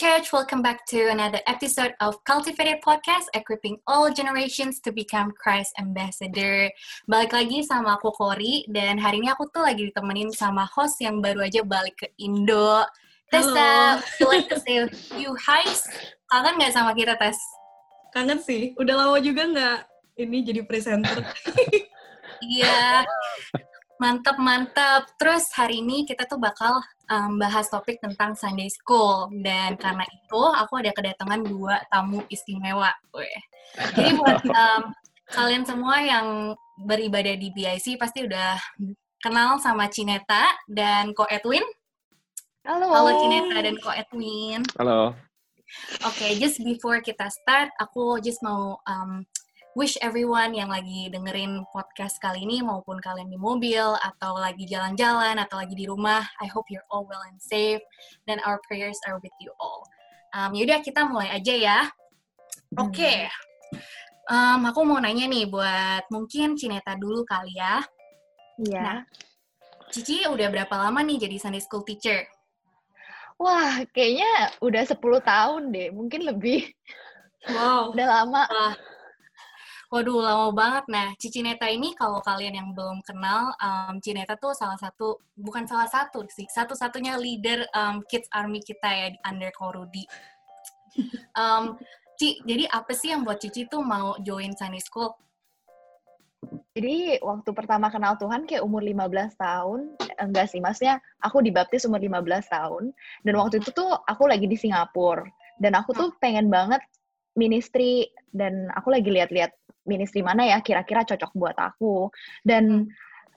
Church. Welcome back to another episode of Cultivated Podcast, equipping all generations to become Christ Ambassador. Balik lagi sama aku Kori, dan hari ini aku tuh lagi ditemenin sama host yang baru aja balik ke Indo. Tessa, would like to say you hi. Kangen nggak sama kita, Tes? Kangen sih. Udah lama juga nggak ini jadi presenter. Iya. Mantap, mantap. Terus hari ini kita tuh bakal um, bahas topik tentang Sunday School. Dan karena itu, aku ada kedatangan dua tamu istimewa. Weh. Jadi buat um, kalian semua yang beribadah di BIC pasti udah kenal sama Cineta dan Ko Edwin. Halo. Halo Cineta dan Ko Edwin. Halo. Oke, okay, just before kita start, aku just mau um, wish everyone yang lagi dengerin podcast kali ini maupun kalian di mobil atau lagi jalan-jalan atau lagi di rumah, I hope you're all well and safe dan our prayers are with you all. Um, yaudah kita mulai aja ya. Oke. Okay. Um, aku mau nanya nih buat mungkin Cineta dulu kali ya. Iya. Nah, Cici udah berapa lama nih jadi Sunday School teacher? Wah, kayaknya udah 10 tahun deh, mungkin lebih. Wow. udah lama. Wah, Waduh, lama banget. Nah, Cici Neta ini kalau kalian yang belum kenal, um, Cineta tuh salah satu, bukan salah satu sih, satu-satunya leader um, Kids Army kita ya, under Korudi. Um, Ci, jadi apa sih yang buat Cici tuh mau join Sunday School? Jadi waktu pertama kenal Tuhan kayak umur 15 tahun, enggak sih, maksudnya aku dibaptis umur 15 tahun, dan waktu itu tuh aku lagi di Singapura, dan aku tuh pengen banget ministry, dan aku lagi lihat-lihat ministry mana ya kira-kira cocok buat aku. Dan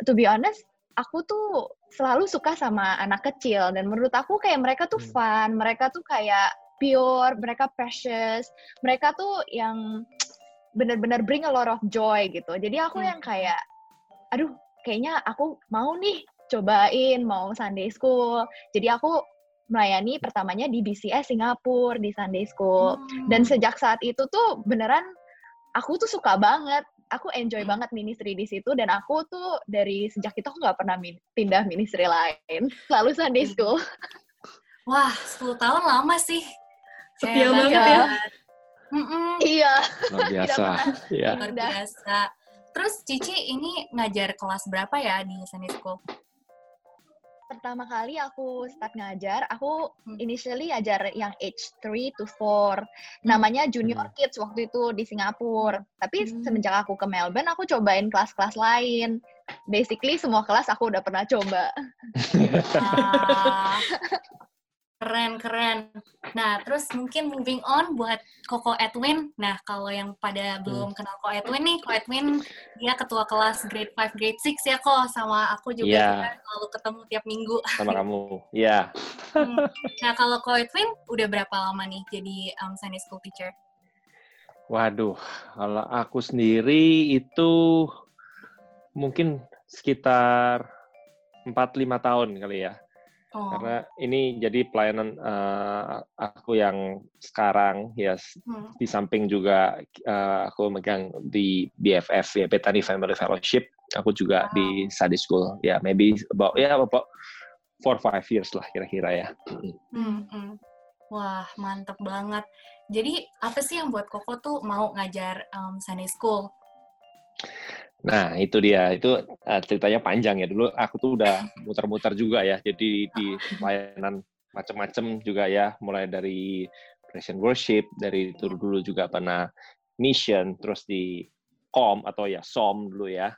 to be honest, aku tuh selalu suka sama anak kecil, dan menurut aku kayak mereka tuh fun, mereka tuh kayak pure, mereka precious, mereka tuh yang benar-benar bring a lot of joy gitu. Jadi aku yang kayak, aduh, kayaknya aku mau nih cobain mau Sunday School. Jadi aku melayani pertamanya di BCS Singapura di Sunday School. Hmm. Dan sejak saat itu tuh beneran aku tuh suka banget. Aku enjoy banget ministry di situ dan aku tuh dari sejak itu aku nggak pernah min pindah ministry lain. Selalu Sunday School. Wah, 10 tahun lama sih. Setia banget ya. Mm -mm. Iya. Luar biasa. Iya. Luar biasa. Terus Cici ini ngajar kelas berapa ya di Sunday School? Pertama kali aku start ngajar, aku initially ngajar yang age 3 to 4. Namanya Junior Kids waktu itu di Singapura. Tapi hmm. semenjak aku ke Melbourne, aku cobain kelas-kelas lain. Basically semua kelas aku udah pernah coba. ah. Keren, keren. Nah, terus mungkin moving on buat Koko Edwin. Nah, kalau yang pada belum kenal Koko Edwin nih, Koko Edwin dia ketua kelas grade 5, grade 6 ya kok. Sama aku juga yeah. kita selalu ketemu tiap minggu. Sama kamu, iya. Yeah. hmm. Nah, kalau Koko Edwin udah berapa lama nih jadi um, Sunday School teacher? Waduh, kalau aku sendiri itu mungkin sekitar 4-5 tahun kali ya. Oh. Karena ini jadi pelayanan uh, aku yang sekarang ya hmm. di samping juga uh, aku megang di BFF ya Bethany Family Fellowship. Aku juga wow. di Sunday School ya yeah, maybe about ya yeah, about four five years lah kira-kira ya. Hmm, hmm. Wah mantep banget. Jadi apa sih yang buat Koko tuh mau ngajar um, Sunday School? Nah, itu dia. Itu uh, ceritanya panjang ya. Dulu aku tuh udah muter-muter juga ya. Jadi di layanan macam-macam juga ya, mulai dari present worship, dari itu dulu juga pernah mission, terus di com atau ya som dulu ya.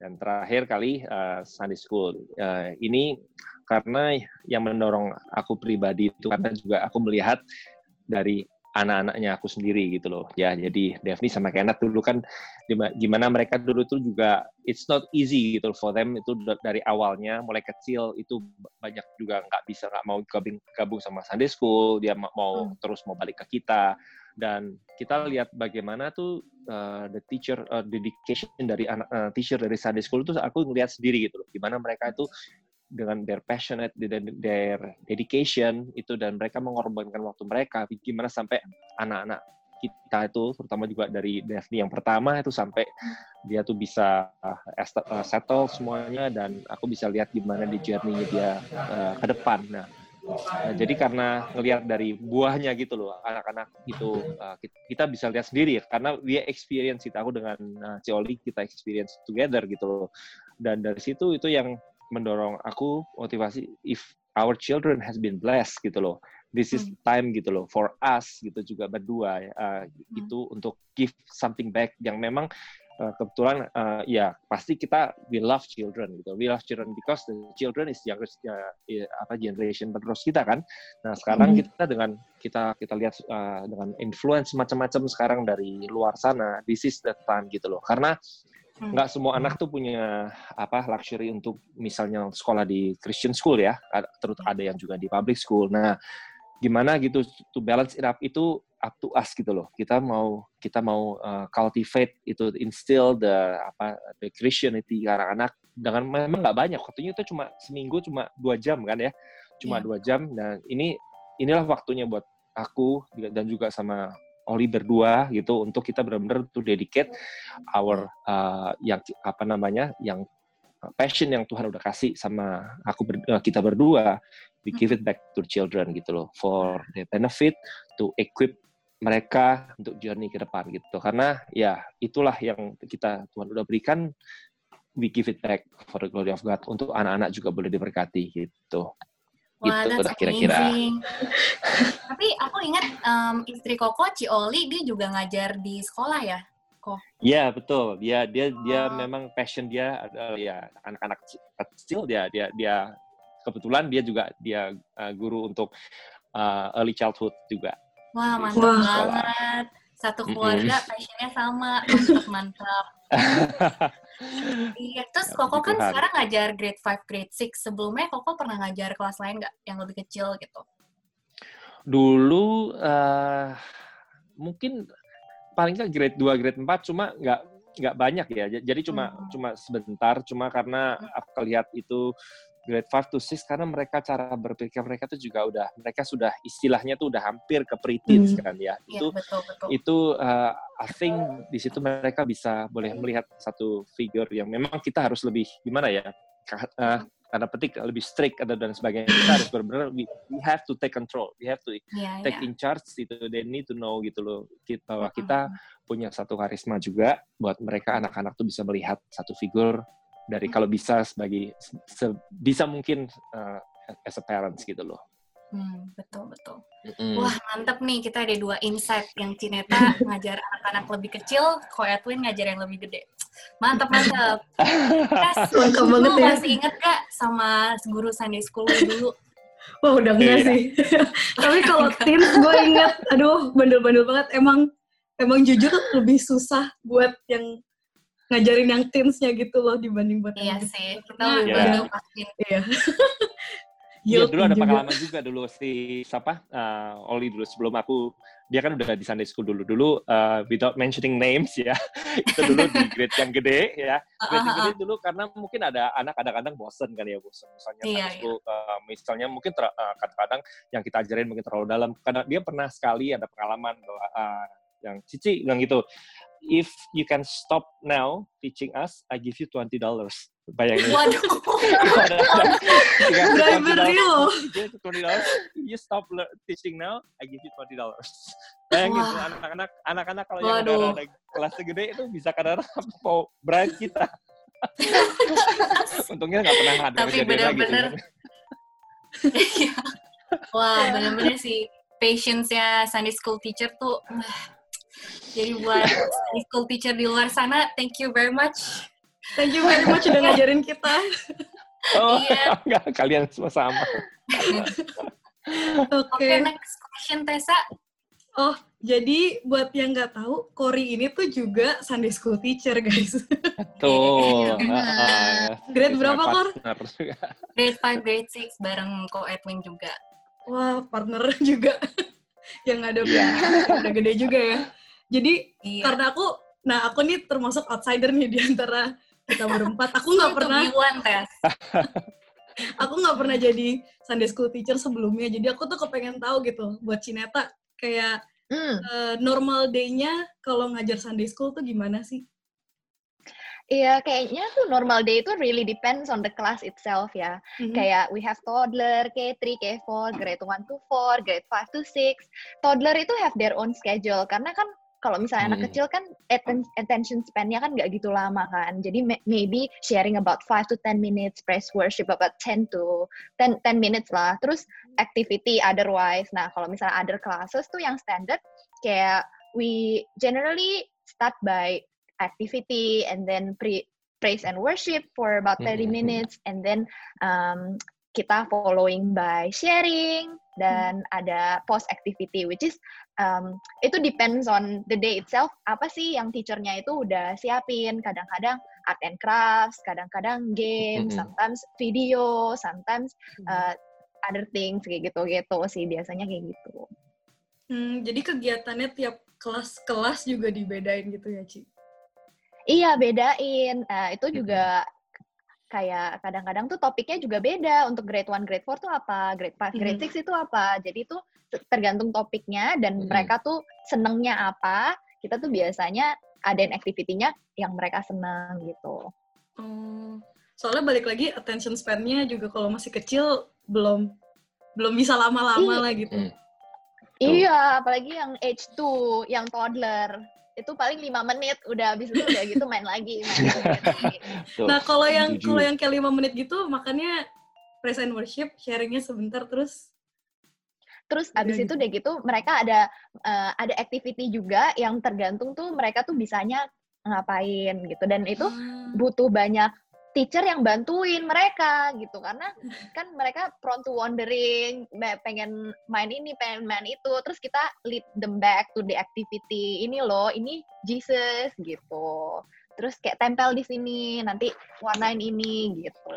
Dan terakhir kali uh, Sunday School. Uh, ini karena yang mendorong aku pribadi itu karena juga aku melihat dari anak-anaknya aku sendiri gitu loh. Ya jadi Devni sama Kenneth dulu kan gimana mereka dulu tuh juga it's not easy gitu for them. Itu dari awalnya mulai kecil itu banyak juga nggak bisa nggak mau gabung gabung sama Sunday School. Dia mau hmm. terus mau balik ke kita. Dan kita lihat bagaimana tuh uh, the teacher uh, dedication dari anak uh, teacher dari Sunday School itu aku ngelihat sendiri gitu loh. Gimana mereka itu dengan their passionate, their dedication itu dan mereka mengorbankan waktu mereka. Gimana sampai anak-anak kita itu, terutama juga dari Daphne yang pertama itu sampai dia tuh bisa uh, settle semuanya dan aku bisa lihat gimana di journey-nya dia uh, ke depan. Nah, Nah, jadi karena ngelihat dari buahnya gitu loh, anak-anak itu uh, kita bisa lihat sendiri karena dia experience itu aku dengan uh, Cioli kita experience together gitu loh. Dan dari situ itu yang mendorong aku motivasi if our children has been blessed gitu loh. This is hmm. time gitu loh for us gitu juga berdua uh, hmm. itu untuk give something back yang memang uh, kebetulan uh, ya pasti kita we love children gitu we love children because the children is youngest uh, apa generation penerus kita kan nah sekarang mm. kita dengan kita kita lihat uh, dengan influence macam-macam sekarang dari luar sana this is the time gitu loh karena hmm. Nggak semua anak tuh punya apa luxury untuk misalnya sekolah di Christian school ya terus hmm. ada yang juga di public school nah gimana gitu to balance it up itu up to us gitu loh. Kita mau kita mau uh, cultivate itu instill the apa the Christianity anak-anak dengan memang nggak banyak waktunya itu cuma seminggu cuma dua jam kan ya cuma yeah. dua jam dan ini inilah waktunya buat aku dan juga sama Oli berdua gitu untuk kita benar-benar to dedicate our uh, yang apa namanya yang passion yang Tuhan udah kasih sama aku ber, kita berdua. We give it back to children gitu loh for the benefit to equip mereka untuk journey ke depan gitu. Karena ya itulah yang kita Tuhan udah berikan. We give it back for the glory of God untuk anak-anak juga boleh diberkati gitu Wah, gitu udah kira-kira. Tapi aku ingat um, istri Koko Cioli dia juga ngajar di sekolah ya, kok? Iya betul. Dia dia oh. dia memang passion dia adalah ya anak-anak kecil dia dia dia kebetulan dia juga dia uh, guru untuk uh, early childhood juga. Wah, mantap banget. Satu keluarga mm -hmm. passionnya sama. Mantap, mantap. iya, terus ya, Koko kan sekarang ngajar grade 5, grade 6. Sebelumnya Koko pernah ngajar kelas lain nggak yang lebih kecil gitu? Dulu uh, mungkin paling nggak grade 2, grade 4 cuma nggak nggak banyak ya. Jadi cuma hmm. cuma sebentar, cuma karena aku lihat itu grade 5 to 6 karena mereka cara berpikir mereka tuh juga udah mereka sudah istilahnya tuh udah hampir ke preteens hmm. kan ya. Itu ya, betul, betul. itu uh, I think di situ mereka bisa boleh melihat satu figure yang memang kita harus lebih gimana ya? Uh, karena petik lebih strict atau dan sebagainya kita harus benar-benar we, we have to take control we have to yeah, take yeah. in charge itu they need to know gitu loh kita bahwa kita punya satu karisma juga buat mereka anak-anak tuh bisa melihat satu figur dari kalau bisa sebagai se, bisa mungkin uh, as a parents gitu loh. Hmm, betul betul. Mm. Wah mantap nih kita ada dua insight yang Cineta ngajar anak-anak lebih kecil, Ko Edwin ngajar yang lebih gede. Mantap mantap. Yes, mantap banget ya. Masih inget gak sama guru Sunday School dulu? Wah udah enggak iya. sih. Tapi kalau teens gue inget, aduh bandel-bandel banget. Emang emang jujur lebih susah buat yang ngajarin yang teensnya gitu loh dibanding buat iya sih kita lebih ya. pasti. Iya. Iya dulu ada pengalaman juga dulu si siapa? Uh, Oli dulu sebelum aku dia kan udah di Sunday School dulu. Dulu uh, without mentioning names ya itu dulu di grade yang gede ya. Grade yang gede dulu karena mungkin ada anak kadang-kadang bosen kan ya bosen. Misalnya iya, Sunday School iya. uh, misalnya mungkin uh, kadang-kadang yang kita ajarin mungkin terlalu dalam. Karena dia pernah sekali ada pengalaman bahwa uh, yang Cici bilang gitu if you can stop now teaching us, I give you twenty dollars. Bayangin. Waduh. Bribery loh. Twenty dollars. You stop teaching now, I give you twenty dollars. Bayangin tuh anak-anak, anak-anak kalau yang udah ada kelas segede itu bisa kadang-kadang mau bribe kita. Untungnya nggak pernah ada Tapi benar-benar. Iya. Wah, benar-benar sih patience-nya Sunday school teacher tuh jadi buat school teacher di luar sana, thank you very much. Thank you very much udah ngajarin kita. Oh, iya. enggak, kalian semua sama. Oke, okay. okay, next question Tessa. Oh, jadi buat yang nggak tahu, Cory ini tuh juga Sunday school teacher, guys. Tuh. grade berapa, Kor? Grade 5, grade 6, bareng Ko Edwin juga. Wah, partner juga. yang ada yeah. udah gede juga ya. Jadi iya. karena aku, nah aku nih termasuk outsider nih di antara kita berempat. Aku nggak pernah. aku nggak pernah jadi Sunday school teacher sebelumnya. Jadi aku tuh kepengen tahu gitu buat Cineta kayak mm. uh, normal day-nya kalau ngajar Sunday school tuh gimana sih? Iya, kayaknya tuh normal day itu really depends on the class itself ya. Mm-hmm. Kayak we have toddler, K3, K4, grade 1 to 4, grade 5 to 6. Toddler itu have their own schedule karena kan kalau misalnya hmm. anak kecil kan attention span-nya kan nggak gitu lama kan. Jadi maybe sharing about 5 to 10 minutes, praise worship about 10 to 10, 10 minutes lah. Terus activity otherwise. Nah, kalau misalnya other classes tuh yang standard kayak we generally start by activity and then pre praise and worship for about 30 hmm, minutes and then um, kita following by sharing dan hmm. ada post activity which is um, itu depends on the day itself apa sih yang teachernya itu udah siapin kadang-kadang art and crafts kadang-kadang game hmm. sometimes video sometimes uh, other things kayak gitu gitu sih biasanya kayak gitu hmm, jadi kegiatannya tiap kelas-kelas juga dibedain gitu ya Ci Iya, bedain. Nah, itu juga kayak kadang-kadang tuh topiknya juga beda. Untuk grade 1, grade 4 tuh apa, grade 5, grade 6 itu apa. Jadi itu tergantung topiknya dan mereka tuh senengnya apa. Kita tuh biasanya adain activity-nya yang mereka seneng gitu. Hmm, soalnya balik lagi attention span-nya juga kalau masih kecil belum belum bisa lama-lama lah gitu. Iya, apalagi yang age 2, yang toddler itu paling lima menit udah habis itu udah gitu main lagi. Main lagi. nah kalau yang kalau yang kayak lima menit gitu makanya present worship sharingnya sebentar terus terus abis itu gitu. deh gitu mereka ada uh, ada activity juga yang tergantung tuh mereka tuh bisanya ngapain gitu dan itu hmm. butuh banyak teacher yang bantuin mereka gitu. Karena kan mereka prone to wandering pengen main ini pengen main itu. Terus kita lead them back to the activity. Ini loh ini Jesus gitu. Terus kayak tempel di sini nanti warnain ini gitu.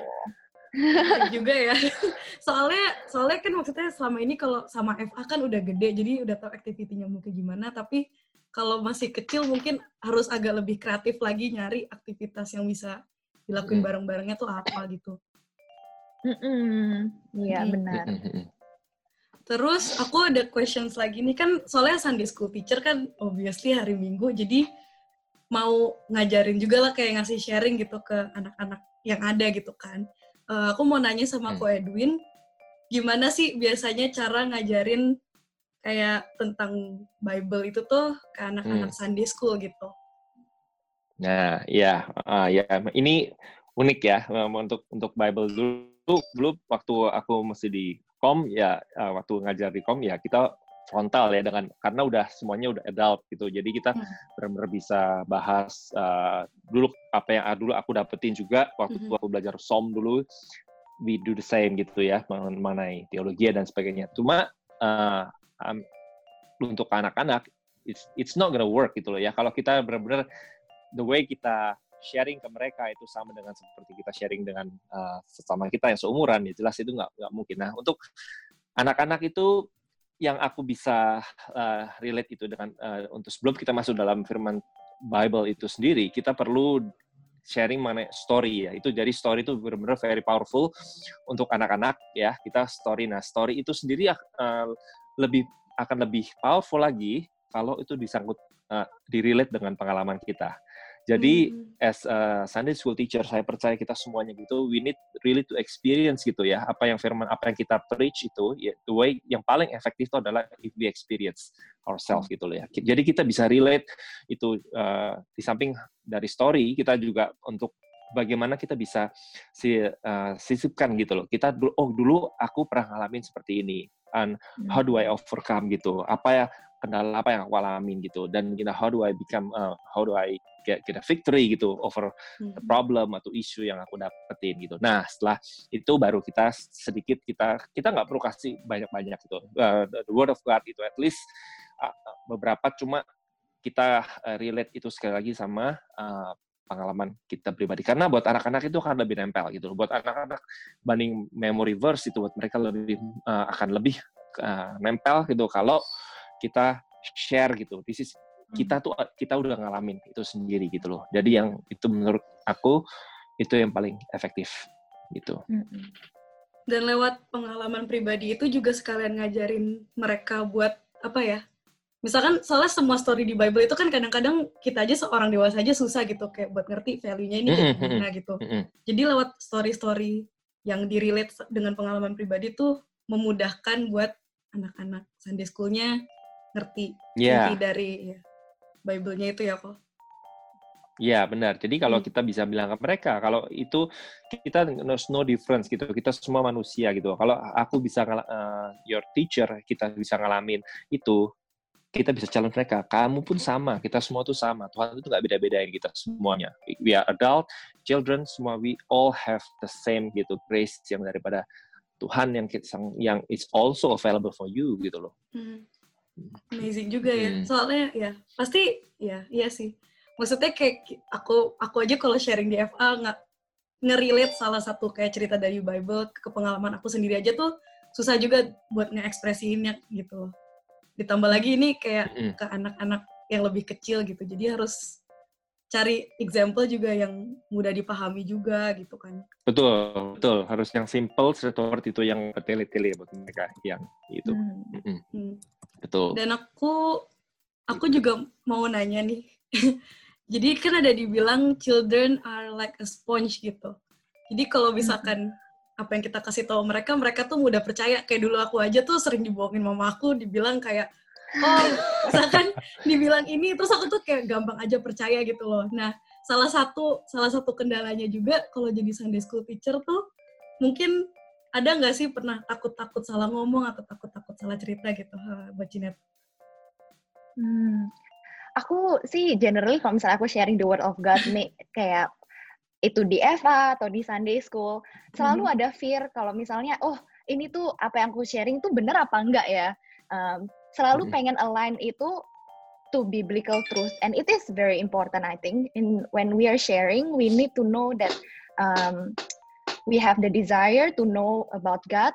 Juga ya. Soalnya soalnya kan maksudnya selama ini kalau sama FA kan udah gede jadi udah tahu aktivitinya mungkin gimana. Tapi kalau masih kecil mungkin harus agak lebih kreatif lagi nyari aktivitas yang bisa dilakuin hmm. bareng-barengnya tuh apa gitu. Iya hmm. benar. Terus aku ada questions lagi nih kan soalnya Sunday School teacher kan obviously hari Minggu jadi mau ngajarin juga lah kayak ngasih sharing gitu ke anak-anak yang ada gitu kan. Uh, aku mau nanya sama hmm. Ko Edwin, gimana sih biasanya cara ngajarin kayak tentang Bible itu tuh ke anak-anak hmm. Sunday School gitu? Nah, ya, uh, ya ini unik ya untuk untuk Bible dulu. Dulu waktu aku masih di kom ya uh, waktu ngajar di kom ya kita frontal ya dengan karena udah semuanya udah adult gitu. Jadi kita hmm. benar-benar bisa bahas uh, dulu apa yang dulu aku dapetin juga waktu hmm. aku belajar som dulu we do the same gitu ya mengenai teologi dan sebagainya. Cuma uh, um, untuk anak-anak it's it's not gonna work gitu loh ya. Kalau kita benar-benar the way kita sharing ke mereka itu sama dengan seperti kita sharing dengan uh, sesama kita yang seumuran ya jelas itu nggak nggak mungkin. Nah untuk anak-anak itu yang aku bisa uh, relate itu dengan uh, untuk sebelum kita masuk dalam firman Bible itu sendiri kita perlu sharing mengenai story ya. Itu jadi story itu benar-benar very powerful untuk anak-anak ya. Kita story. Nah story itu sendiri uh, lebih akan lebih powerful lagi kalau itu disangkut uh, direlate dengan pengalaman kita jadi hmm. as a Sunday school teacher saya percaya kita semuanya gitu we need really to experience gitu ya apa yang firman apa yang kita preach itu ya, the way yang paling efektif itu adalah if we experience ourselves gitu loh ya. Jadi kita bisa relate itu uh, di samping dari story kita juga untuk bagaimana kita bisa si, uh, sisipkan gitu loh. Kita oh dulu aku pernah ngalamin seperti ini and how do I overcome gitu. Apa ya kendala apa yang aku alamin gitu dan kita how do I become uh, how do I get, get a victory gitu over the hmm. problem atau isu yang aku dapetin gitu. Nah setelah itu baru kita sedikit kita kita nggak perlu kasih banyak-banyak gitu. Uh, the word of God itu at least uh, beberapa cuma kita uh, relate itu sekali lagi sama uh, pengalaman kita pribadi karena buat anak-anak itu akan lebih nempel gitu buat anak-anak banding memory verse itu buat mereka lebih uh, akan lebih uh, nempel gitu kalau kita share gitu this is kita tuh kita udah ngalamin itu sendiri gitu loh. Jadi yang itu menurut aku itu yang paling efektif gitu. Dan lewat pengalaman pribadi itu juga sekalian ngajarin mereka buat apa ya? misalkan soalnya semua story di Bible itu kan kadang-kadang kita aja seorang dewasa aja susah gitu kayak buat ngerti value-nya ini kayak gimana gitu. Jadi lewat story-story yang di-relate dengan pengalaman pribadi tuh memudahkan buat anak-anak Sunday school-nya ngerti Iya. inti dari ya, Bible-nya itu ya kok. Iya benar. Jadi kalau Hmm. kita bisa bilang ke mereka, kalau itu kita there's no difference gitu. Kita semua manusia gitu. Kalau aku bisa eh, your teacher, kita bisa ngalamin itu, kita bisa challenge mereka. Kamu pun sama. Kita semua tuh sama. Tuhan itu nggak beda-bedain kita semuanya. We are adult, children, semua we all have the same gitu grace yang daripada Tuhan yang kita, yang is also available for you gitu loh. Hmm. Amazing juga ya. Hmm. Soalnya ya pasti ya iya sih. Maksudnya kayak aku aku aja kalau sharing di FA nggak nge-relate salah satu kayak cerita dari Bible ke pengalaman aku sendiri aja tuh susah juga buat nge-ekspresiinnya gitu loh. Ditambah lagi ini kayak Mm-mm. ke anak-anak yang lebih kecil gitu. Jadi harus cari example juga yang mudah dipahami juga gitu kan. Betul, betul. Harus yang simple, straightforward itu yang bertele-tele buat mereka yang itu. Hmm. Mm-mm. Hmm. Betul. Dan aku aku juga mau nanya nih. Jadi kan ada dibilang children are like a sponge gitu. Jadi kalau misalkan apa yang kita kasih tahu mereka, mereka tuh mudah percaya. Kayak dulu aku aja tuh sering dibohongin mama aku, dibilang kayak, oh misalkan dibilang ini, terus aku tuh kayak gampang aja percaya gitu loh. Nah, salah satu salah satu kendalanya juga kalau jadi Sunday school teacher tuh mungkin ada nggak sih pernah takut-takut salah ngomong atau takut-takut salah cerita gitu buat Cinet? Hmm. Aku sih generally kalau misalnya aku sharing the word of God nih kayak itu di FA atau di Sunday school selalu Mhm. ada fear kalau misalnya oh ini tuh apa yang aku sharing tuh bener apa enggak ya Um, selalu Mhm. pengen align itu to biblical truth and it is very important I think in when we are sharing we need to know that um, we have the desire to know about God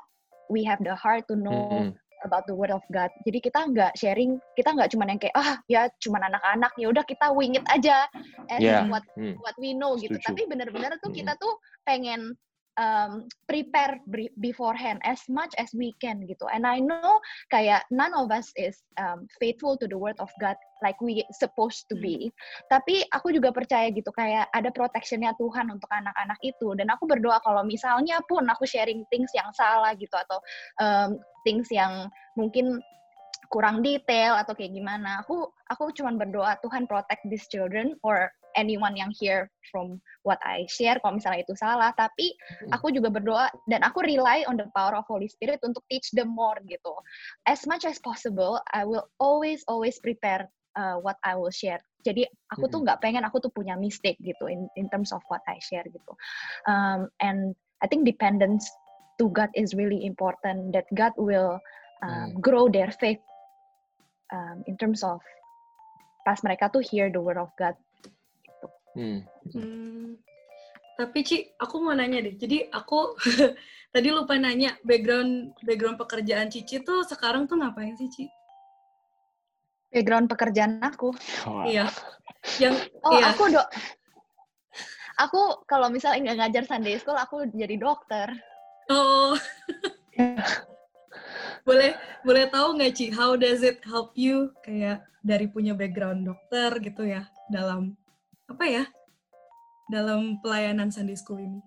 we have the heart to know Mm-mm. about the word of God. Jadi kita nggak sharing, kita nggak cuman yang kayak ah ya cuman anak-anak ya udah kita wing it aja as Yeah. what Hmm. what we know gitu. Setuju. Tapi benar-benar tuh Mm-mm. kita tuh pengen um, prepare beforehand as much as we can gitu. And I know kayak none of us is um, faithful to the word of God like we supposed to be. Tapi aku juga percaya gitu kayak ada protectionnya Tuhan untuk anak-anak itu. Dan aku berdoa kalau misalnya pun aku sharing things yang salah gitu atau um, things yang mungkin kurang detail atau kayak gimana. Aku aku cuman berdoa Tuhan protect these children or anyone yang hear from what I share kalau misalnya itu salah. Tapi aku juga berdoa dan aku rely on the power of Holy Spirit untuk teach them more gitu. As much as possible, I will always always prepare uh, what I will share. Jadi aku tuh nggak pengen aku tuh punya mistake gitu in in terms of what I share gitu. Um, and I think dependence to God is really important. That God will um, grow their faith um, in terms of pas mereka tuh hear the word of God. Hmm. Hmm. Tapi Ci, aku mau nanya deh. Jadi aku tadi lupa nanya background background pekerjaan Cici tuh sekarang tuh ngapain sih Ci? Background pekerjaan aku. Iya. Yang Oh, iya. aku dok. Aku kalau misalnya nggak ngajar Sunday school, aku jadi dokter. Oh. boleh boleh tahu nggak Ci, how does it help you kayak dari punya background dokter gitu ya dalam apa ya? Dalam pelayanan Sunday school ini.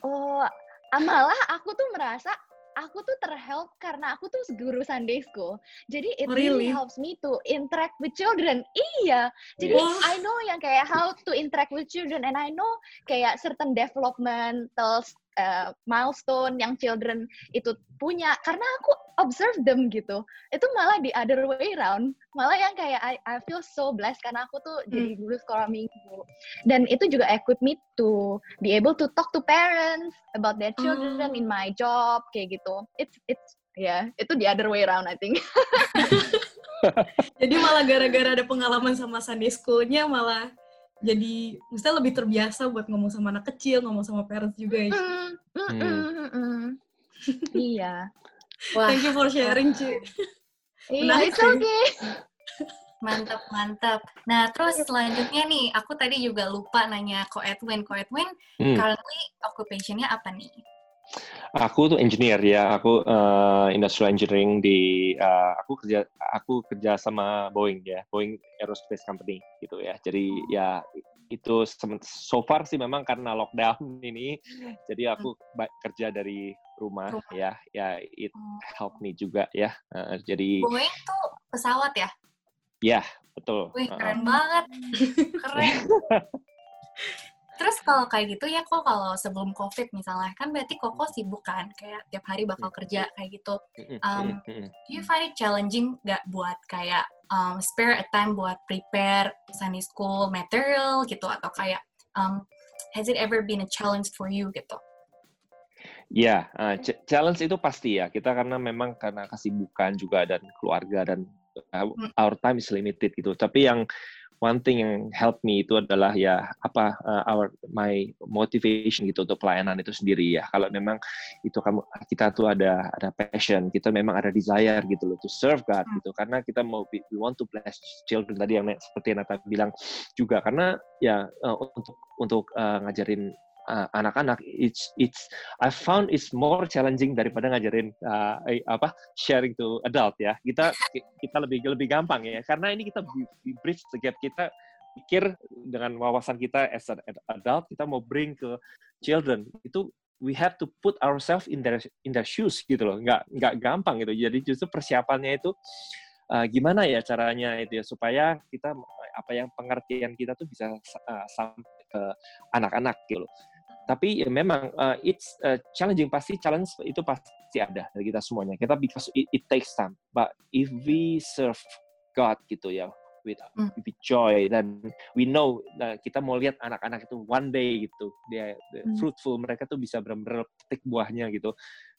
Oh, ah, malah aku tuh merasa aku tuh terhelp karena aku tuh guru Sunday school. Jadi it Oh, really? really? helps me to interact with children. Iya. Jadi. I know yang kayak how to interact with children and I know kayak certain developmental uh, milestone yang children itu punya karena aku observe them gitu. Itu malah the other way around. Malah yang kayak I, I feel so blessed karena aku tuh jadi guru sekolah minggu. Dan itu juga equip me to be able to talk to parents about their children Oh. in my job kayak gitu. It's it's ya, itu the other way around I think. Jadi malah gara-gara ada pengalaman sama Sunday school-nya malah jadi mestinya lebih terbiasa buat ngomong sama anak kecil, ngomong sama parents juga ya. Mm. Iya. Wah, Thank you for sharing, Ci. Iya, it's okay. mantap, mantap. Nah, terus selanjutnya nih, aku tadi juga lupa nanya Ko Edwin. Ko Edwin, Hmm. currently occupation-nya apa nih? Aku tuh engineer ya, aku uh, industrial engineering di uh, aku kerja aku kerja sama Boeing ya, Boeing Aerospace Company gitu ya. Jadi ya itu so far sih memang karena lockdown ini, jadi aku hmm. kerja dari rumah, rumah ya, ya it oh. help me juga ya. Uh, jadi Boeing tuh pesawat ya? Ya betul. Wih keren uh, banget, keren. Terus kalau kayak gitu ya kok kalau sebelum COVID misalnya kan berarti Koko sibuk kan kayak tiap hari bakal kerja kayak gitu. Um, do you find it challenging nggak buat kayak um, spare a time buat prepare Sunday school material gitu atau kayak um, has it ever been a challenge for you gitu? Ya, yeah, uh, challenge itu pasti ya. Kita karena memang karena kesibukan juga dan keluarga dan uh, our time is limited gitu. Tapi yang one thing yang help me itu adalah ya apa uh, our my motivation gitu untuk pelayanan itu sendiri ya. Kalau memang itu kamu kita tuh ada ada passion kita memang ada desire gitu loh to serve God hmm. gitu. Karena kita mau we want to bless children tadi yang seperti yang Nata bilang juga. Karena ya uh, untuk untuk uh, ngajarin uh, anak-anak it's it's I found it's more challenging daripada ngajarin uh, apa sharing to adult ya. Kita kita lebih lebih gampang ya. Karena ini kita bridge the gap. Kita pikir dengan wawasan kita as an adult kita mau bring ke children. Itu we have to put ourselves in their in their shoes gitu loh. Nggak nggak gampang gitu. Jadi justru persiapannya itu uh, gimana ya caranya itu ya supaya kita apa yang pengertian kita tuh bisa uh, sampai ke anak-anak gitu loh tapi ya memang uh, it's uh, challenging. Pasti challenge itu pasti ada dari kita semuanya. Kita because it, it takes time. But if we serve God gitu ya with, mm. with joy dan we know nah, kita mau lihat anak-anak itu one day gitu. Dia mm. fruitful mereka tuh bisa benar-benar petik buahnya gitu.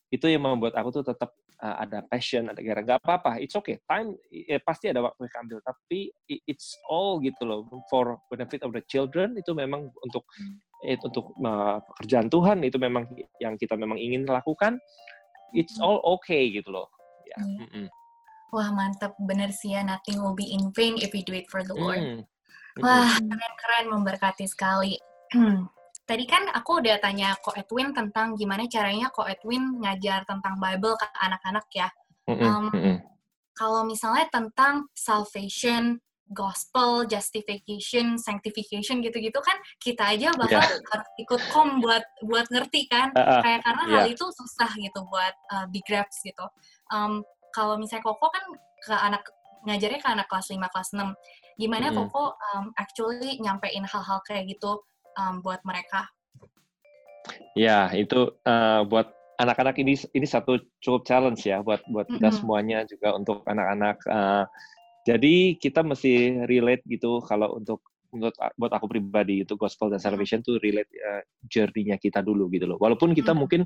Itu yang membuat aku tuh tetap uh, ada passion ada gara nggak apa-apa it's okay. Time ya, pasti ada waktu yang ambil tapi it's all gitu loh. For benefit of the children itu memang untuk mm itu untuk uh, pekerjaan Tuhan itu memang yang kita memang ingin lakukan it's hmm. all okay gitu loh ya yeah. mm -mm. wah mantap bener sih ya nothing will be in vain if we do it for the Lord mm. wah keren-keren memberkati sekali tadi kan aku udah tanya Ko Edwin tentang gimana caranya Ko Edwin ngajar tentang Bible ke anak-anak ya mm -mm. Um, mm -mm. kalau misalnya tentang salvation gospel, justification, sanctification gitu-gitu kan kita aja bakal yeah. harus ikut kom buat buat ngerti kan. Uh, uh, Kayak karena yeah. hal itu susah gitu buat uh, big grabs gitu. Um, kalau misalnya Koko kan ke anak ngajarnya ke anak kelas 5 kelas 6. Gimana mm. Koko um, actually nyampein hal-hal kayak gitu um, buat mereka? Ya, itu uh, buat anak-anak ini ini satu cukup challenge ya buat buat kita mm -hmm. semuanya juga untuk anak-anak uh, jadi kita mesti relate gitu kalau untuk menurut buat aku pribadi itu gospel dan salvation tuh relate uh, journey-nya kita dulu gitu loh. Walaupun kita hmm. mungkin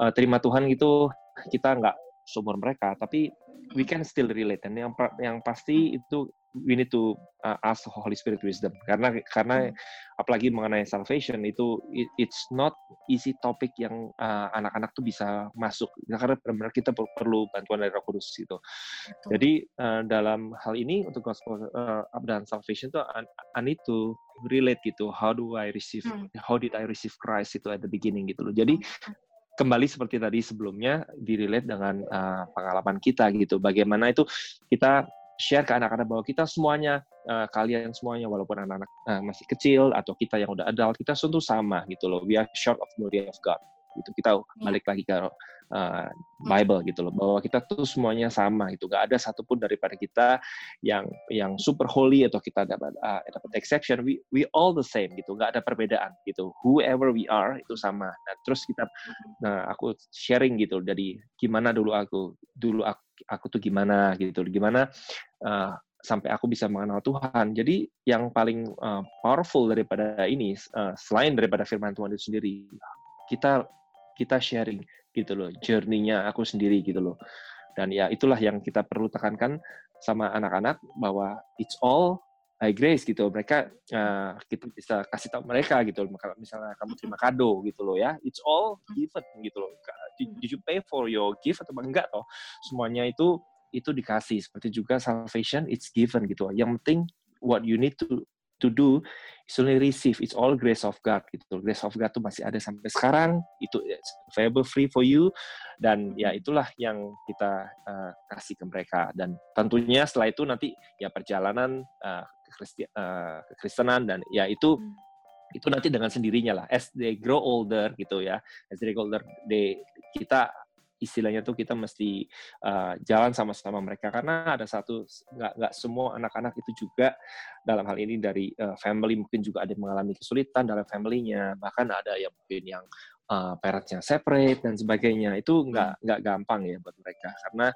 uh, terima Tuhan gitu kita nggak seumur mereka, tapi we can still relate. Dan yang yang pasti itu we need to uh, ask the Holy Spirit wisdom karena karena apalagi mengenai salvation itu it, it's not easy topik yang uh, anak-anak tuh bisa masuk karena benar-benar kita perlu bantuan dari Roh Kudus gitu. Betul. Jadi uh, dalam hal ini untuk gospel uh, dan salvation itu I, I need to relate gitu how do I receive hmm. how did I receive Christ itu at the beginning gitu loh. Jadi kembali seperti tadi sebelumnya direlate dengan uh, pengalaman kita gitu. Bagaimana itu kita share ke anak-anak bahwa kita semuanya uh, kalian semuanya walaupun anak-anak uh, masih kecil atau kita yang udah adult kita tentu sama gitu loh. We are short of glory of God gitu. Kita hmm. balik lagi ke uh, Bible gitu loh. Bahwa kita tuh semuanya sama itu gak ada satupun daripada kita yang yang super holy atau kita dapat uh, dapat exception. We we all the same gitu. Gak ada perbedaan gitu. Whoever we are itu sama. Nah, terus kita nah aku sharing gitu jadi gimana dulu aku dulu aku aku tuh gimana gitu. Gimana uh, sampai aku bisa mengenal Tuhan. Jadi yang paling uh, powerful daripada ini uh, selain daripada firman Tuhan itu sendiri kita kita sharing gitu loh. Journey-nya aku sendiri gitu loh. Dan ya itulah yang kita perlu tekankan sama anak-anak bahwa it's all by grace gitu. Mereka uh, kita bisa kasih tahu mereka gitu. Loh kalau misalnya kamu terima kado gitu loh ya. It's all given gitu loh. Did you pay for your gift atau enggak toh? Semuanya itu itu dikasih. Seperti juga salvation it's given gitu. Yang penting what you need to to do is only receive. It's all grace of God gitu grace of God tuh masih ada sampai sekarang. Itu available free for you. Dan ya itulah yang kita uh, kasih ke mereka. Dan tentunya setelah itu nanti ya perjalanan uh, kekristenan dan ya itu hmm. itu nanti dengan sendirinya lah. As they grow older gitu ya. As they grow older they kita istilahnya tuh kita mesti uh, jalan sama-sama mereka. Karena ada satu nggak nggak semua anak-anak itu juga dalam hal ini dari uh, family mungkin juga ada yang mengalami kesulitan dalam familynya. Bahkan ada yang mungkin yang uh, parents separate dan sebagainya itu nggak hmm. nggak gampang ya buat mereka karena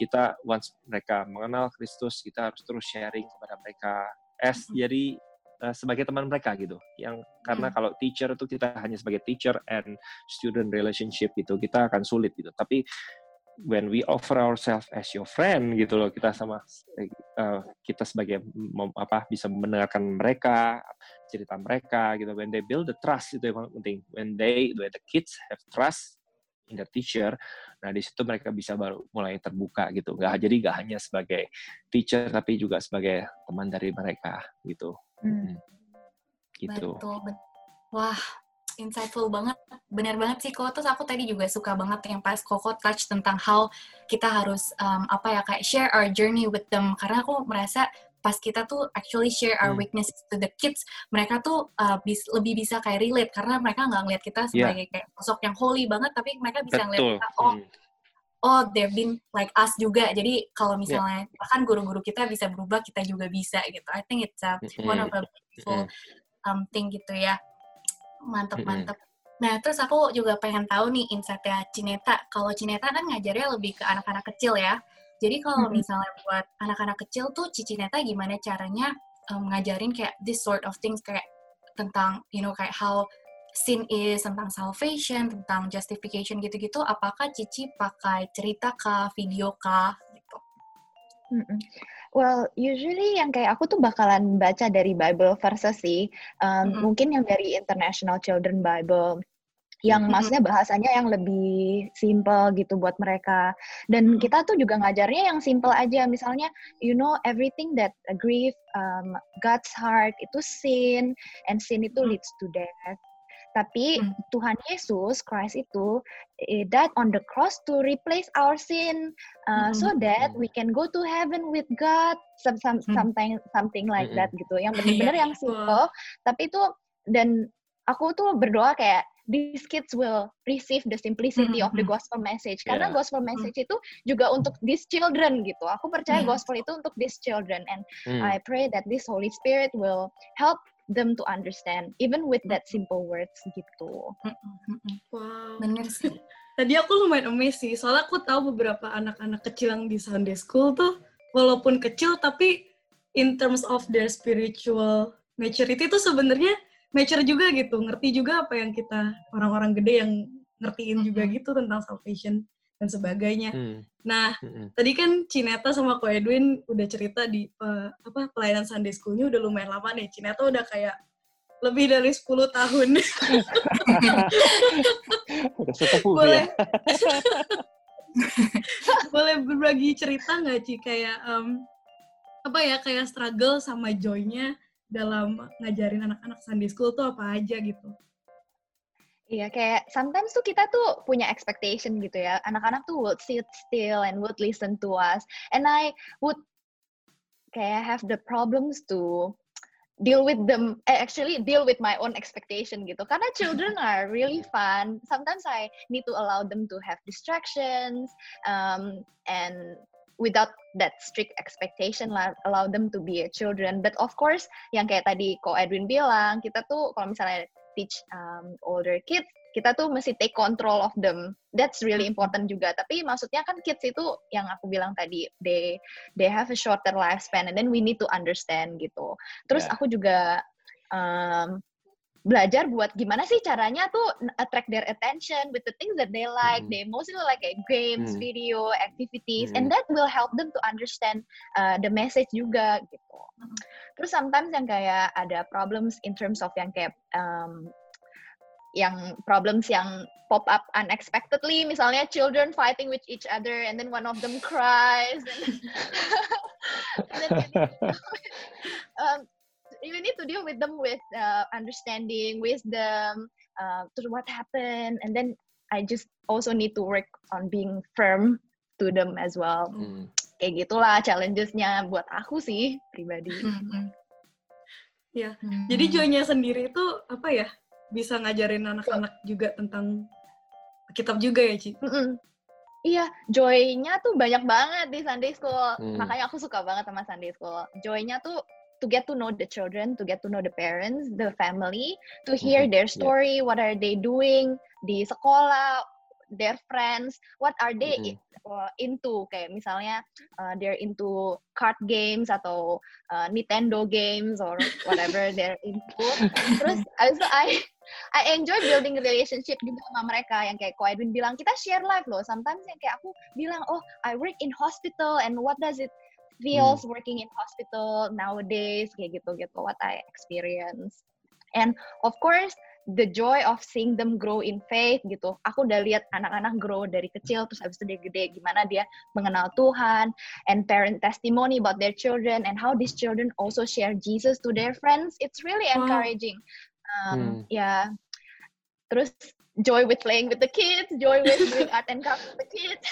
kita once mereka mengenal Kristus kita harus terus sharing kepada mereka as hmm. jadi Eh, sebagai teman mereka gitu. Yang karena hmm. kalau teacher itu kita hanya sebagai teacher and student relationship gitu, kita akan sulit gitu. Tapi when we offer ourselves as your friend gitu loh, kita sama uh, kita sebagai mem, apa bisa mendengarkan mereka, cerita mereka gitu. When they build the trust itu yang penting. When they when the kids have trust in the teacher, nah di situ mereka bisa baru mulai terbuka gitu. Gak jadi gak hanya sebagai teacher tapi juga sebagai teman dari mereka gitu. Hmm. Gitu. Betul. Wah, insightful banget. Benar banget sih kok. Terus aku tadi juga suka banget yang pas Koko touch tentang how kita harus um, apa ya kayak share our journey with them. Karena aku merasa pas kita tuh actually share our hmm. weakness to the kids, mereka tuh uh, bis, lebih bisa kayak relate karena mereka nggak ngeliat kita iya. sebagai yeah. kayak sosok yang holy banget, tapi mereka bisa ngeliat kita oh hmm oh they've been like us juga jadi kalau misalnya yeah. bahkan guru-guru kita bisa berubah kita juga bisa gitu I think it's a, one of a beautiful um, thing gitu ya mantep mantep nah terus aku juga pengen tahu nih insightnya Cineta. Kalau Cineta kan ngajarnya lebih ke anak-anak kecil ya. Jadi kalau misalnya buat anak-anak kecil tuh Cici Neta gimana caranya um, ngajarin kayak this sort of things kayak tentang you know kayak how sin is tentang salvation, tentang justification gitu-gitu, apakah Cici pakai cerita kah, video kah Well, usually yang kayak aku tuh bakalan baca dari Bible verses sih. Um, mm -hmm. Mungkin yang dari International Children Bible yang mm-hmm. maksudnya bahasanya yang lebih simple gitu buat mereka. Dan kita tuh juga ngajarnya yang simple aja. Misalnya, you know, everything that grief, um, God's heart itu sin, and sin itu leads to death. Tapi hmm. Tuhan Yesus Christ itu eh, died on the cross to replace our sin, uh, hmm. so that we can go to heaven with God, some, some, hmm. something something like hmm. that gitu. Yang benar-benar yang simple, tapi itu dan aku tuh berdoa kayak these kids will receive the simplicity mm -hmm. of the gospel message karena yeah. gospel message mm. itu juga untuk these children gitu aku percaya mm. gospel itu untuk these children and mm. I pray that this Holy Spirit will help them to understand even with that simple words gitu. Wow. Bener sih. Tadi aku lumayan amazed sih, soalnya aku tahu beberapa anak-anak kecil yang di Sunday School tuh, walaupun kecil tapi in terms of their spiritual maturity itu sebenarnya mature juga gitu, ngerti juga apa yang kita orang-orang gede yang ngertiin juga gitu tentang salvation dan sebagainya. Hmm. Nah, hmm. tadi kan Cineta sama Ko Edwin udah cerita di uh, apa pelayanan Sunday School-nya udah lumayan lama nih. Cineta udah kayak lebih dari 10 tahun. boleh, boleh berbagi cerita nggak Ci kayak um, apa ya kayak struggle sama joy-nya dalam ngajarin anak-anak Sunday School tuh apa aja gitu? Iya, kayak sometimes tuh kita tuh punya expectation gitu ya. Anak-anak tuh would sit still and would listen to us. And I would kayak have the problems to deal with them eh, actually deal with my own expectation gitu karena children are really fun sometimes I need to allow them to have distractions um, and without that strict expectation allow them to be a children but of course yang kayak tadi ko Edwin bilang kita tuh kalau misalnya teach um, older kids kita tuh mesti take control of them. That's really important juga. Tapi maksudnya kan kids itu yang aku bilang tadi they they have a shorter lifespan and then we need to understand gitu. Terus yeah. aku juga um, belajar buat gimana sih caranya tuh attract their attention with the things that they like. Mm. They mostly like kayak games, mm. video, activities, mm. and that will help them to understand uh, the message juga gitu. Terus sometimes yang kayak ada problems in terms of yang kayak um, yang problems yang pop up unexpectedly misalnya children fighting with each other and then one of them cries and, and then um, you need to deal with them with uh, understanding, wisdom, uh, to what happened, and then I just also need to work on being firm to them as well. Hmm. Kayak gitulah challengesnya buat aku sih pribadi. Hmm. Ya, hmm. jadi Joynya sendiri itu apa ya? Bisa ngajarin anak-anak juga tentang kitab juga ya, Ci? Mm -mm. Iya, joy-nya tuh banyak banget di Sunday School. Hmm. Makanya aku suka banget sama Sunday School. Joy-nya tuh to get to know the children, to get to know the parents, the family, to hear mm-hmm. their story, yeah. what are they doing di sekolah, their friends, what are they mm-hmm. uh, into? Kayak misalnya uh, they're into card games atau uh, Nintendo games or whatever they're into. Terus also I I enjoy building relationship juga sama mereka yang kayak Ko Edwin bilang kita share life loh. Sometimes yang kayak aku bilang oh I work in hospital and what does it feels hmm. working in hospital nowadays kayak gitu gitu what I experience. And of course the joy of seeing them grow in faith gitu. Aku udah lihat anak-anak grow dari kecil terus habis itu dia gede gimana dia mengenal Tuhan and parent testimony about their children and how these children also share Jesus to their friends. It's really encouraging. Wow um, hmm. ya terus joy with playing with the kids joy with doing art and craft with the kids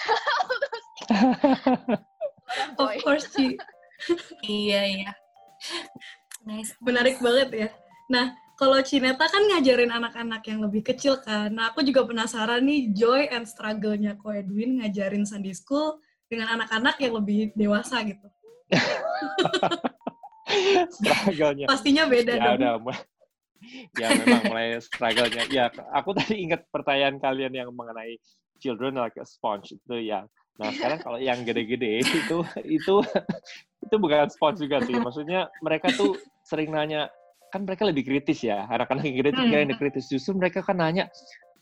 of course sih iya iya nice menarik banget ya nah kalau Cineta kan ngajarin anak-anak yang lebih kecil kan. Nah, aku juga penasaran nih joy and struggle-nya Ko Edwin ngajarin Sunday School dengan anak-anak yang lebih dewasa gitu. struggle-nya. Pastinya beda ya, dong. Udah, ya memang mulai struggle-nya. Ya, aku tadi ingat pertanyaan kalian yang mengenai children like a sponge itu ya. Nah sekarang kalau yang gede-gede itu itu itu bukan sponge juga sih. Maksudnya mereka tuh sering nanya kan mereka lebih kritis ya anak-anak yang gede tuh yang kritis? Justru mereka kan nanya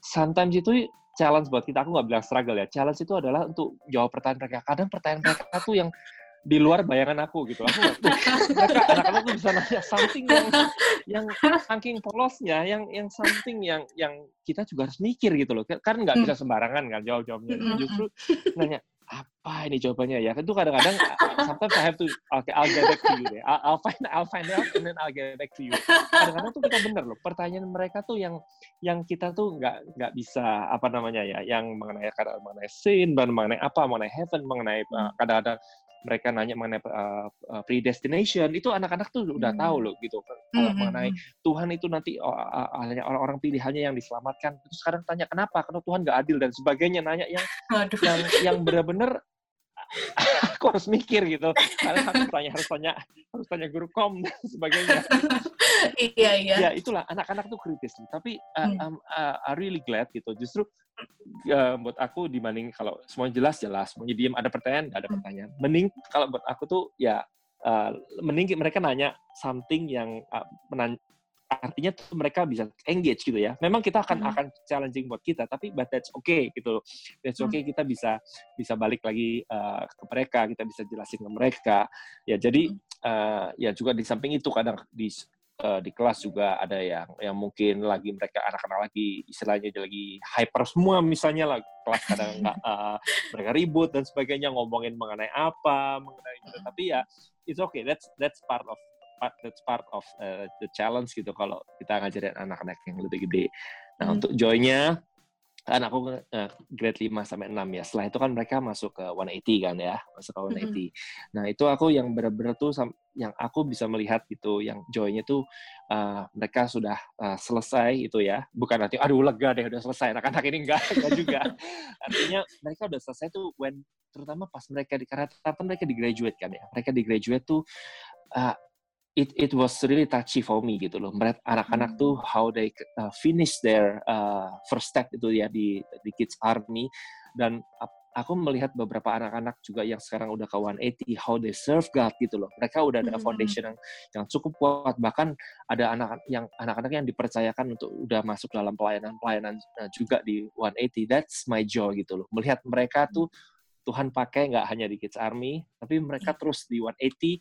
sometimes itu challenge buat kita. Aku nggak bilang struggle ya. Challenge itu adalah untuk jawab pertanyaan mereka. Kadang pertanyaan mereka tuh yang di luar bayangan aku gitu. Aku mereka anak-anak tuh bisa nanya something yang yang saking polosnya, yang yang something yang yang kita juga harus mikir gitu loh. Kan nggak bisa sembarangan kan jawab-jawabnya. Justru nanya apa ini jawabannya ya? Itu kadang-kadang sometimes I have to okay I'll get back to you deh. I'll, I'll find I'll find out and then I'll get back to you. Kadang-kadang tuh kita bener loh pertanyaan mereka tuh yang yang kita tuh nggak nggak bisa apa namanya ya yang mengenai kadang mengenai sin mengenai apa mengenai heaven mengenai uh, kadang-kadang mereka nanya mengenai uh, uh, predestination itu anak-anak tuh udah hmm. tahu loh gitu kalau hmm. mengenai Tuhan itu nanti oh, hanya orang-orang pilihannya yang diselamatkan terus sekarang tanya kenapa karena Tuhan gak adil dan sebagainya nanya yang Aduh. yang yang benar-benar aku harus mikir gitu. Karena harus tanya harus tanya harus tanya guru kom dan sebagainya. Iya iya. Ya itulah. Anak-anak tuh kritis tapi uh, um, uh, I really glad gitu. Justru uh, buat aku dibanding kalau semuanya jelas jelas. Semuanya diem ada pertanyaan ada hmm. pertanyaan. Mending kalau buat aku tuh ya uh, mending mereka nanya something yang uh, menan artinya tuh mereka bisa engage gitu ya. Memang kita akan hmm. akan challenging buat kita, tapi but that's okay gitu. That's hmm. okay kita bisa bisa balik lagi uh, ke mereka, kita bisa jelasin ke mereka. Ya jadi uh, ya juga di samping itu kadang di uh, di kelas juga ada yang yang mungkin lagi mereka anak-anak lagi istilahnya lagi hyper semua misalnya lah kelas kadang nggak uh, mereka ribut dan sebagainya ngomongin mengenai apa mengenai itu tapi ya it's okay that's that's part of part that's part of uh, the challenge gitu kalau kita ngajarin anak-anak yang lebih gede nah hmm. untuk joy-nya kan aku uh, grade 5 sampai 6 ya. Setelah itu kan mereka masuk ke 180 kan ya, masuk ke 180. Mm-hmm. Nah, itu aku yang benar-benar tuh yang aku bisa melihat gitu, yang joy-nya tuh uh, mereka sudah uh, selesai itu ya. Bukan nanti aduh lega deh udah selesai. Anak-anak ini enggak, enggak juga. Artinya mereka udah selesai tuh when terutama pas mereka di karena mereka di graduate kan ya. Mereka di graduate tuh uh, it it was really touchy for me gitu loh. Mereka anak-anak tuh hmm. how they uh, finish their uh, first step itu ya di di Kids Army dan aku melihat beberapa anak-anak juga yang sekarang udah ke 180 how they serve God gitu loh. Mereka udah ada hmm. foundation yang yang cukup kuat bahkan ada anak yang anak-anak yang dipercayakan untuk udah masuk dalam pelayanan-pelayanan uh, juga di 180. That's my joy gitu loh. Melihat mereka tuh Tuhan pakai nggak hanya di Kids Army, tapi mereka terus di 180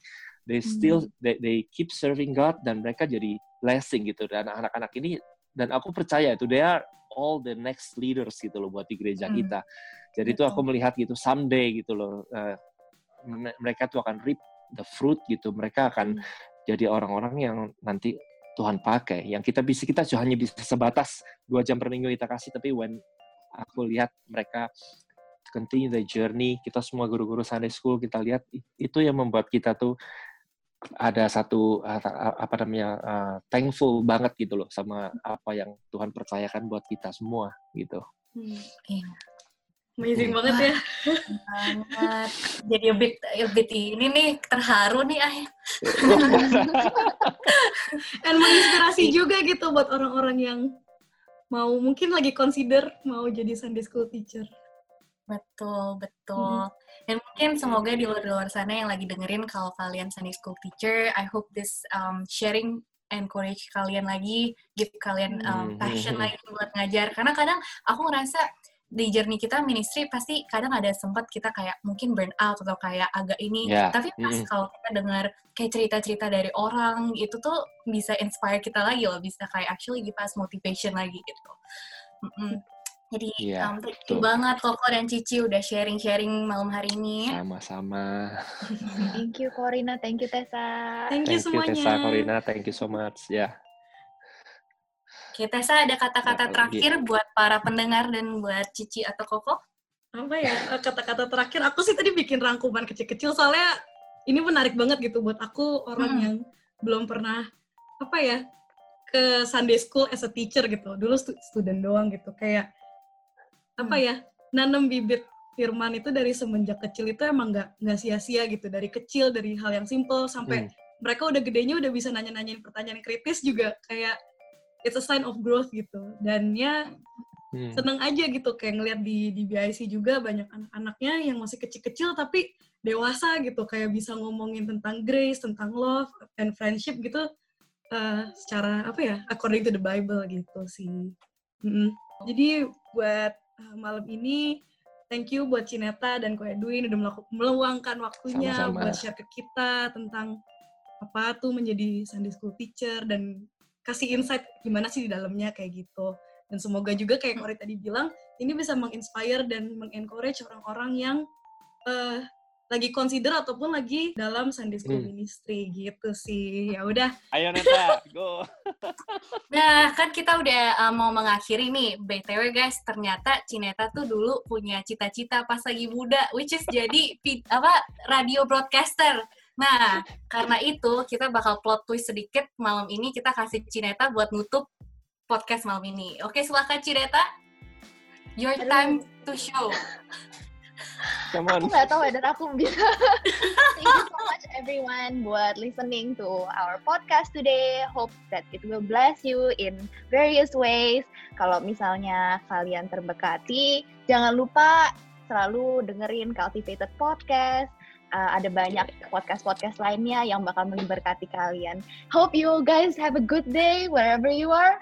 they still hmm. they, they keep serving God dan mereka jadi blessing gitu dan anak-anak ini dan aku percaya itu they are all the next leaders gitu loh buat di gereja hmm. kita jadi itu aku melihat gitu someday gitu loh uh, mereka tuh akan reap the fruit gitu mereka akan hmm. jadi orang-orang yang nanti Tuhan pakai yang kita bisa kita hanya bisa sebatas dua jam per minggu kita kasih tapi when aku lihat mereka continue the journey kita semua guru-guru Sunday School kita lihat itu yang membuat kita tuh ada satu apa namanya uh, thankful banget gitu loh sama apa yang Tuhan percayakan buat kita semua gitu. Hmm. Iya. Amazing banget ya. banget. Jadi a bit, a bit ini nih terharu nih ah. Dan menginspirasi juga gitu buat orang-orang yang mau mungkin lagi consider mau jadi Sunday school teacher. Betul, betul. Hmm. Dan mungkin semoga di luar-luar sana yang lagi dengerin kalau kalian Sunday school teacher, I hope this um, sharing encourage kalian lagi, give kalian um, passion hmm. lagi buat ngajar. Karena kadang aku ngerasa di journey kita ministry pasti kadang ada sempat kita kayak mungkin burn out atau kayak agak ini yeah. tapi pas mm. kalau kita dengar kayak cerita-cerita dari orang itu tuh bisa inspire kita lagi loh bisa kayak actually give us motivation lagi gitu mm -mm. Jadi yeah, um, thank you banget Koko dan Cici udah sharing-sharing malam hari ini sama-sama thank you Corina thank you Tessa thank you thank semuanya you Tessa Corina thank you so much ya yeah. Oke, Tessa ada kata-kata terakhir buat para pendengar dan buat Cici atau Koko? Apa ya, kata-kata terakhir? Aku sih tadi bikin rangkuman kecil-kecil, soalnya ini menarik banget gitu buat aku, orang hmm. yang belum pernah, apa ya, ke Sunday School as a teacher gitu. Dulu student doang gitu, kayak, apa hmm. ya, nanam bibit firman itu dari semenjak kecil itu emang nggak nggak sia-sia gitu dari kecil dari hal yang simple sampai hmm. mereka udah gedenya udah bisa nanya-nanyain pertanyaan kritis juga kayak it's a sign of growth gitu dan ya hmm. seneng aja gitu kayak ngeliat di di BIC juga banyak anak-anaknya yang masih kecil-kecil tapi dewasa gitu kayak bisa ngomongin tentang grace tentang love and friendship gitu uh, secara apa ya according to the Bible gitu sih mm-hmm. jadi buat uh, malam ini thank you buat Cineta dan Ko Edwin udah meluangkan waktunya Sama-sama. buat share ke kita tentang apa tuh menjadi Sunday School teacher dan kasih insight gimana sih di dalamnya kayak gitu. Dan semoga juga kayak Kori tadi bilang, ini bisa menginspire dan mengencourage orang-orang yang uh, lagi consider ataupun lagi dalam Sunday School hmm. Ministry gitu sih. Ya udah. Ayo Neta, go. nah, kan kita udah uh, mau mengakhiri nih. BTW guys, ternyata Cineta tuh dulu punya cita-cita pas lagi muda which is jadi apa radio broadcaster. Nah, karena itu kita bakal plot twist sedikit malam ini kita kasih Cineta buat nutup podcast malam ini. Oke, silakan Cineta. Your time to show. Come on. Aku nggak tahu whether aku bisa. Thank you so much everyone buat listening to our podcast today. Hope that it will bless you in various ways. Kalau misalnya kalian terberkati, jangan lupa selalu dengerin Cultivated Podcast uh, ada banyak podcast-podcast lainnya yang bakal memberkati kalian. Hope you guys have a good day wherever you are.